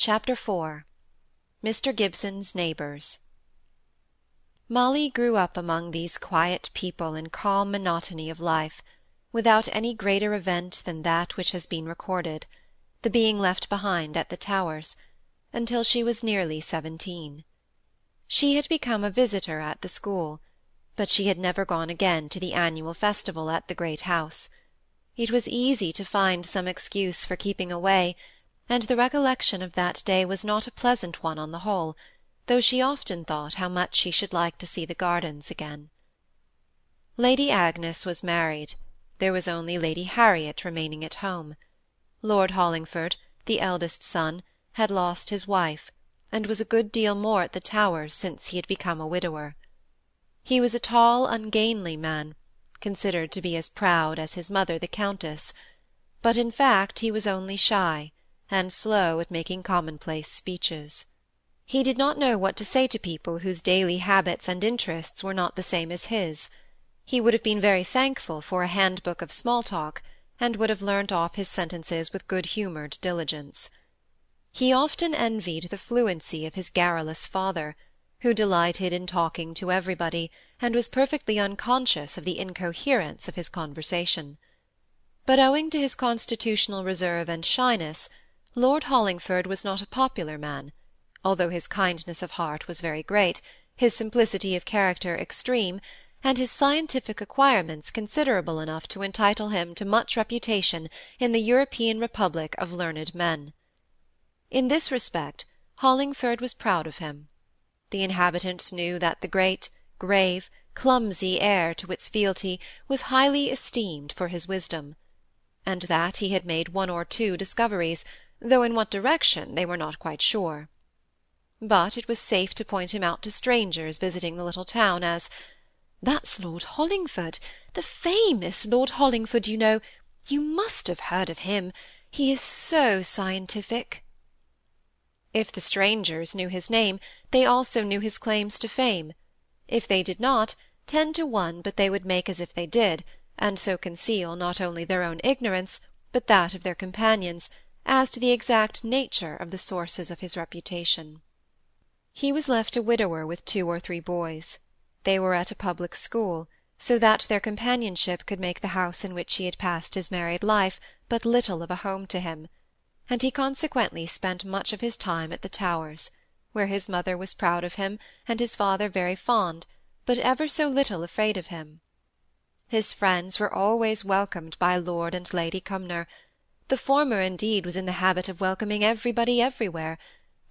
Chapter IV Mr Gibson's Neighbours Molly grew up among these quiet people in calm monotony of life, without any greater event than that which has been recorded, the being left behind at the Towers, until she was nearly seventeen. She had become a visitor at the school, but she had never gone again to the annual festival at the great house. It was easy to find some excuse for keeping away, and the recollection of that day was not a pleasant one on the whole, though she often thought how much she should like to see the gardens again. Lady Agnes was married; there was only Lady Harriet remaining at home. Lord Hollingford, the eldest son, had lost his wife, and was a good deal more at the Towers since he had become a widower. He was a tall, ungainly man, considered to be as proud as his mother the Countess, but in fact he was only shy, and slow at making commonplace speeches. He did not know what to say to people whose daily habits and interests were not the same as his. He would have been very thankful for a handbook of small talk, and would have learnt off his sentences with good-humoured diligence. He often envied the fluency of his garrulous father, who delighted in talking to everybody, and was perfectly unconscious of the incoherence of his conversation. But owing to his constitutional reserve and shyness, Lord Hollingford was not a popular man, although his kindness of heart was very great, his simplicity of character extreme, and his scientific acquirements considerable enough to entitle him to much reputation in the European republic of learned men. In this respect Hollingford was proud of him. The inhabitants knew that the great, grave, clumsy heir to its fealty was highly esteemed for his wisdom, and that he had made one or two discoveries, though in what direction they were not quite sure. But it was safe to point him out to strangers visiting the little town as "That's Lord Hollingford, the famous Lord Hollingford, you know. You must have heard of him. He is so scientific." If the strangers knew his name, they also knew his claims to fame; if they did not, ten to one but they would make as if they did, and so conceal not only their own ignorance, but that of their companions, as to the exact nature of the sources of his reputation. He was left a widower with two or three boys. They were at a public school, so that their companionship could make the house in which he had passed his married life but little of a home to him and he consequently spent much of his time at the Towers, where his mother was proud of him and his father very fond, but ever so little afraid of him. His friends were always welcomed by Lord and Lady Cumnor; the former indeed was in the habit of welcoming everybody everywhere,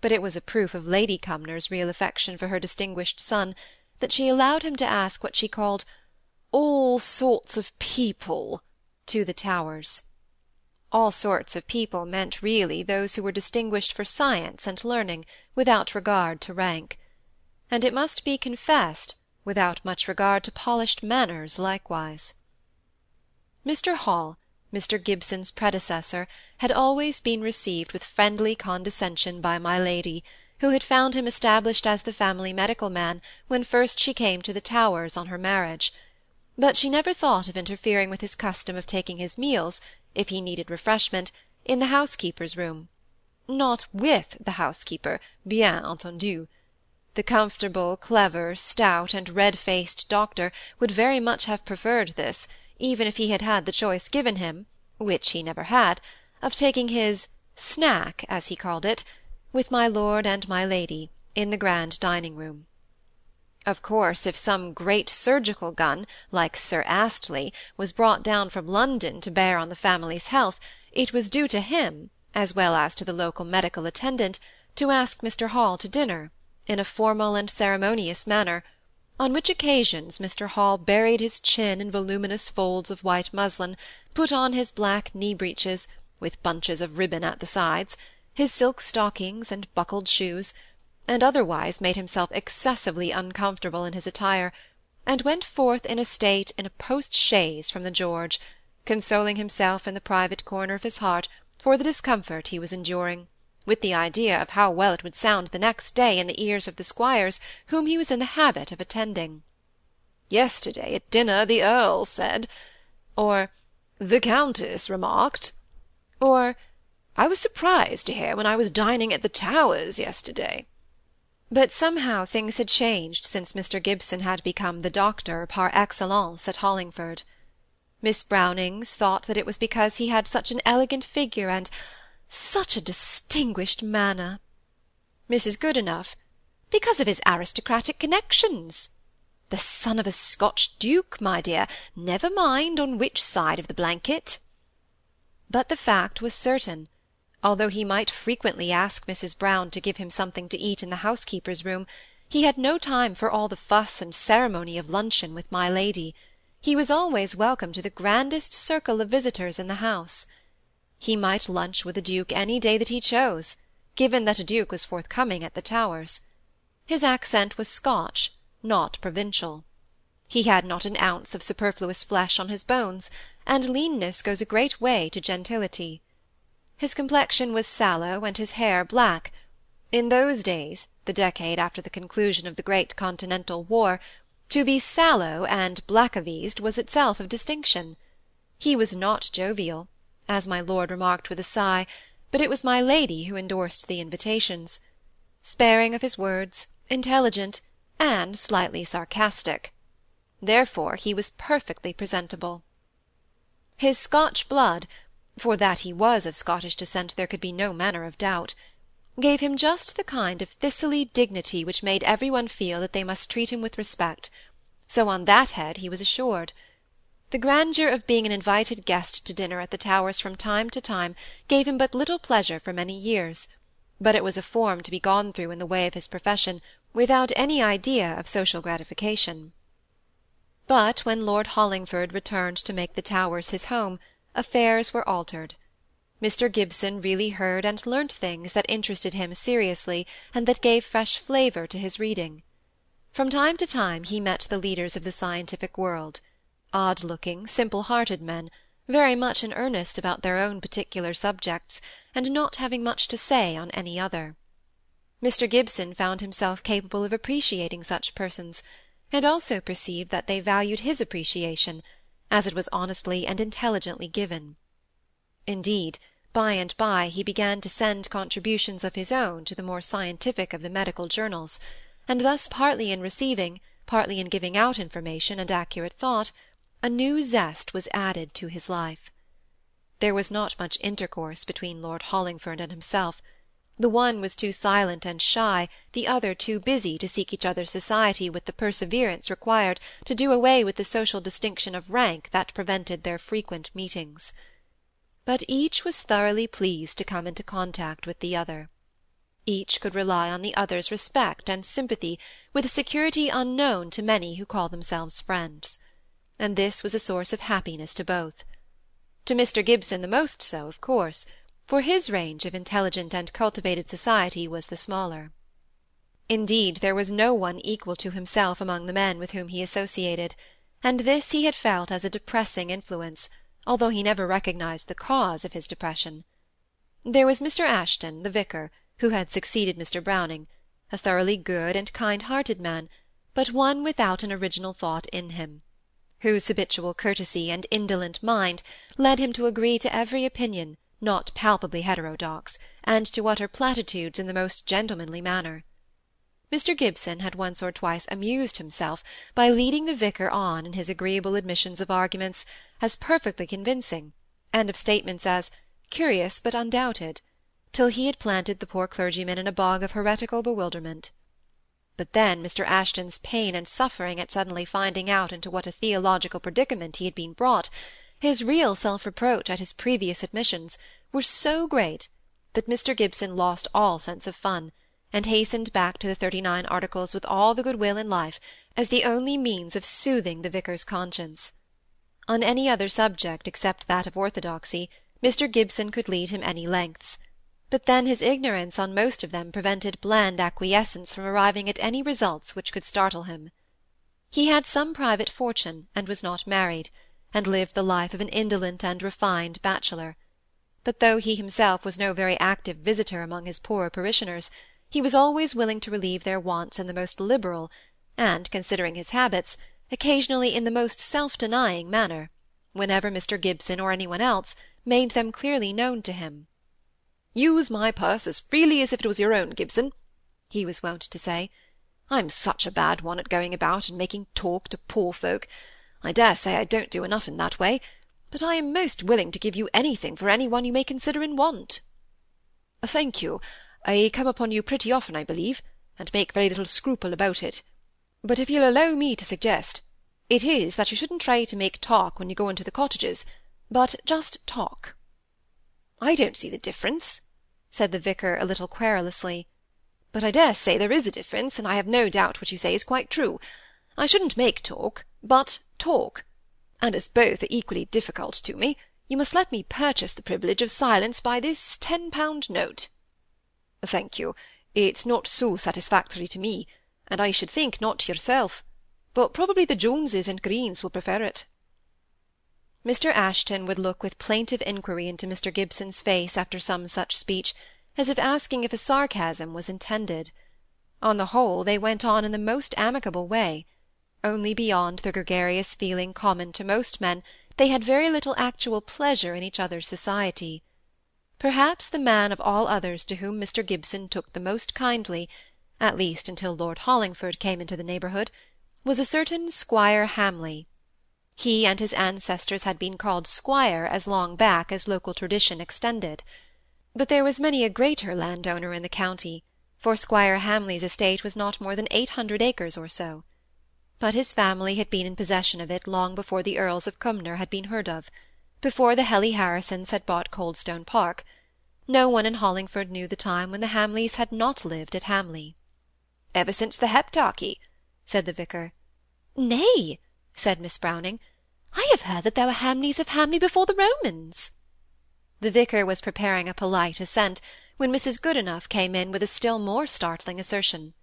but it was a proof of Lady Cumnor's real affection for her distinguished son that she allowed him to ask what she called all sorts of people to the Towers all sorts of people meant really those who were distinguished for science and learning, without regard to rank; and it must be confessed, without much regard to polished manners likewise. Mr. Hall, Mr. Gibson's predecessor, had always been received with friendly condescension by my lady, who had found him established as the family medical man when first she came to the Towers on her marriage; but she never thought of interfering with his custom of taking his meals if he needed refreshment, in the housekeeper's room; not with the housekeeper, bien entendu. The comfortable, clever, stout, and red-faced doctor would very much have preferred this, even if he had had the choice given him, which he never had, of taking his snack, as he called it, with my lord and my lady, in the grand dining-room. Of course, if some great surgical gun, like Sir Astley, was brought down from London to bear on the family's health, it was due to him, as well as to the local medical attendant, to ask Mr. Hall to dinner, in a formal and ceremonious manner, on which occasions Mr. Hall buried his chin in voluminous folds of white muslin, put on his black knee-breeches, with bunches of ribbon at the sides, his silk stockings and buckled shoes, and otherwise made himself excessively uncomfortable in his attire, and went forth in a state in a post-chaise from the George, consoling himself in the private corner of his heart for the discomfort he was enduring, with the idea of how well it would sound the next day in the ears of the squires whom he was in the habit of attending. Yesterday at dinner the Earl said, or the Countess remarked, or I was surprised to hear when I was dining at the Towers yesterday. But somehow things had changed since Mr Gibson had become the doctor par excellence at Hollingford. Miss Brownings thought that it was because he had such an elegant figure and such a distinguished manner. Mrs Goodenough, because of his aristocratic connections. The son of a Scotch duke, my dear, never mind on which side of the blanket. But the fact was certain although he might frequently ask Mrs Brown to give him something to eat in the housekeeper's room, he had no time for all the fuss and ceremony of luncheon with my lady. He was always welcome to the grandest circle of visitors in the house. He might lunch with a duke any day that he chose, given that a duke was forthcoming at the Towers. His accent was Scotch, not provincial. He had not an ounce of superfluous flesh on his bones, and leanness goes a great way to gentility. His complexion was sallow and his hair black. In those days, the decade after the conclusion of the great Continental War, to be sallow and blackavised was itself of distinction. He was not jovial, as my lord remarked with a sigh, but it was my lady who endorsed the invitations. Sparing of his words, intelligent, and slightly sarcastic. Therefore he was perfectly presentable. His Scotch blood for that he was of Scottish descent there could be no manner of doubt, gave him just the kind of thistly dignity which made every one feel that they must treat him with respect, so on that head he was assured. The grandeur of being an invited guest to dinner at the Towers from time to time gave him but little pleasure for many years, but it was a form to be gone through in the way of his profession without any idea of social gratification. But when Lord Hollingford returned to make the Towers his home, affairs were altered. Mr Gibson really heard and learnt things that interested him seriously and that gave fresh flavour to his reading. From time to time he met the leaders of the scientific world, odd-looking, simple-hearted men, very much in earnest about their own particular subjects, and not having much to say on any other. Mr Gibson found himself capable of appreciating such persons, and also perceived that they valued his appreciation, as it was honestly and intelligently given. Indeed, by and by he began to send contributions of his own to the more scientific of the medical journals, and thus partly in receiving, partly in giving out information and accurate thought, a new zest was added to his life. There was not much intercourse between Lord Hollingford and himself. The one was too silent and shy, the other too busy to seek each other's society with the perseverance required to do away with the social distinction of rank that prevented their frequent meetings. But each was thoroughly pleased to come into contact with the other. Each could rely on the other's respect and sympathy with a security unknown to many who call themselves friends. And this was a source of happiness to both. To Mr Gibson the most so, of course for his range of intelligent and cultivated society was the smaller. Indeed, there was no one equal to himself among the men with whom he associated, and this he had felt as a depressing influence, although he never recognized the cause of his depression. There was Mr Ashton, the vicar, who had succeeded Mr Browning, a thoroughly good and kind-hearted man, but one without an original thought in him, whose habitual courtesy and indolent mind led him to agree to every opinion, not palpably heterodox, and to utter platitudes in the most gentlemanly manner. Mr Gibson had once or twice amused himself by leading the vicar on in his agreeable admissions of arguments as perfectly convincing, and of statements as curious but undoubted, till he had planted the poor clergyman in a bog of heretical bewilderment. But then Mr. Ashton's pain and suffering at suddenly finding out into what a theological predicament he had been brought his real self-reproach at his previous admissions, were so great that Mr. Gibson lost all sense of fun, and hastened back to the thirty-nine articles with all the good-will in life, as the only means of soothing the vicar's conscience. On any other subject except that of orthodoxy, Mr. Gibson could lead him any lengths, but then his ignorance on most of them prevented bland acquiescence from arriving at any results which could startle him. He had some private fortune, and was not married, and lived the life of an indolent and refined bachelor. But though he himself was no very active visitor among his poorer parishioners, he was always willing to relieve their wants in the most liberal, and, considering his habits, occasionally in the most self-denying manner, whenever Mr Gibson or any one else made them clearly known to him. Use my purse as freely as if it was your own, Gibson, he was wont to say. I'm such a bad one at going about and making talk to poor folk. I dare say I don't do enough in that way, but I am most willing to give you anything for any one you may consider in want. Thank you. I come upon you pretty often, I believe, and make very little scruple about it. But if you'll allow me to suggest, it is that you shouldn't try to make talk when you go into the cottages, but just talk. I don't see the difference, said the vicar a little querulously. But I dare say there is a difference, and I have no doubt what you say is quite true. I shouldn't make talk, but talk. And as both are equally difficult to me, you must let me purchase the privilege of silence by this ten-pound note. Thank you. It's not so satisfactory to me, and I should think not to yourself. But probably the Joneses and Greens will prefer it. Mr. Ashton would look with plaintive inquiry into Mr. Gibson's face after some such speech, as if asking if a sarcasm was intended. On the whole, they went on in the most amicable way; only beyond the gregarious feeling common to most men, they had very little actual pleasure in each other's society. Perhaps the man of all others to whom Mr. Gibson took the most kindly, at least until Lord Hollingford came into the neighbourhood, was a certain Squire Hamley. He and his ancestors had been called squire as long back as local tradition extended. But there was many a greater landowner in the county, for Squire Hamley's estate was not more than eight hundred acres or so. But his family had been in possession of it long before the Earls of Cumnor had been heard of, before the Hely Harrisons had bought Coldstone Park. No one in Hollingford knew the time when the Hamleys had not lived at Hamley. "Ever since the Heptarchy," said the vicar. "Nay!" Said Miss Browning. "I have heard that there were Hamleys of Hamley before the Romans." The vicar was preparing a polite assent, when Mrs. Goodenough came in with a still more startling assertion.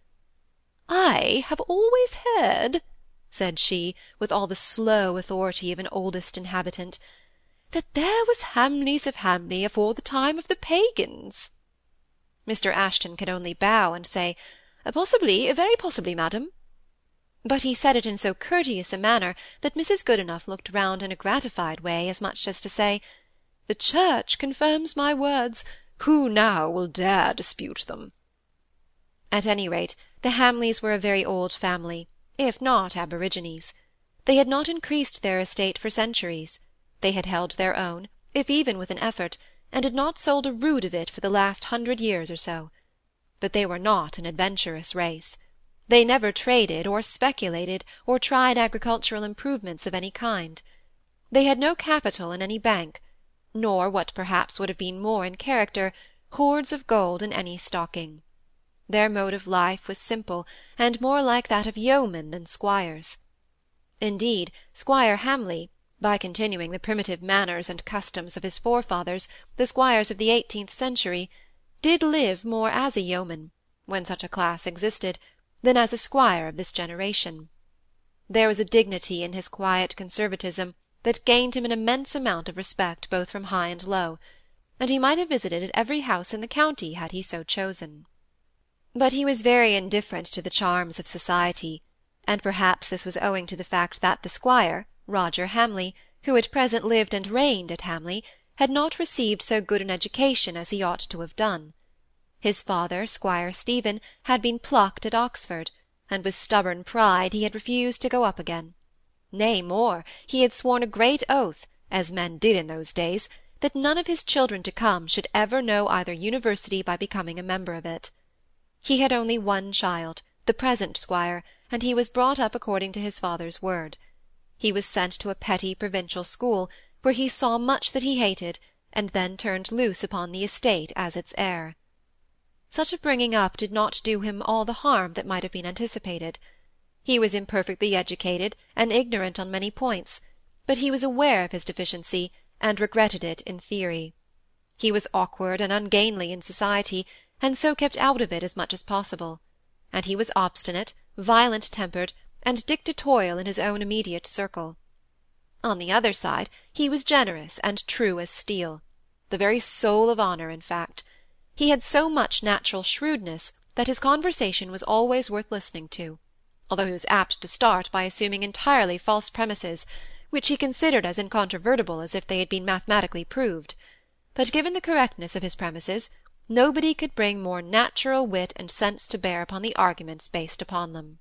"I have always heard," said she, with all the slow authority of an oldest inhabitant, "that there was Hamleys of Hamley afore the time of the pagans." Mr. Ashton could only bow and say, "Possibly, very possibly, madam." But he said it in so courteous a manner that Mrs. Goodenough looked round in a gratified way, as much as to say, "The Church confirms my words. Who now will dare dispute them?" At any rate, the Hamleys were a very old family, if not aborigines. They had not increased their estate for centuries; they had held their own, if even with an effort, and had not sold a rood of it for the last hundred years or so. But they were not an adventurous race. They never traded, or speculated, or tried agricultural improvements of any kind. They had no capital in any bank, nor, what perhaps would have been more in character, hoards of gold in any stocking. Their mode of life was simple, and more like that of yeomen than squires. Indeed, Squire Hamley, by continuing the primitive manners and customs of his forefathers, the squires of the eighteenth century, did live more as a yeoman, when such a class existed, than as a squire of this generation. There was a dignity in his quiet conservatism that gained him an immense amount of respect both from high and low, and he might have visited at every house in the county had he so chosen. But he was very indifferent to the charms of society, and perhaps this was owing to the fact that the squire, Roger Hamley, who at present lived and reigned at Hamley, had not received so good an education as he ought to have done. His father, Squire Stephen, had been plucked at Oxford, and with stubborn pride he had refused to go up again. Nay, more, he had sworn a great oath, as men did in those days, that none of his children to come should ever know either university by becoming a member of it. He had only one child, the present squire, and he was brought up according to his father's word. He was sent to a petty provincial school, where he saw much that he hated, and then turned loose upon the estate as its heir. Such a bringing up did not do him all the harm that might have been anticipated. He was imperfectly educated and ignorant on many points, but he was aware of his deficiency, and regretted it in theory. He was awkward and ungainly in society, and so kept out of it as much as possible; and he was obstinate, violent-tempered, and dictatorial in his own immediate circle. On the other side, he was generous and true as steel, the very soul of honour, in fact. He had so much natural shrewdness that his conversation was always worth listening to, although he was apt to start by assuming entirely false premises, which he considered as incontrovertible as if they had been mathematically proved; but given the correctness of his premises, Nobody could bring more natural wit and sense to bear upon the arguments based upon them.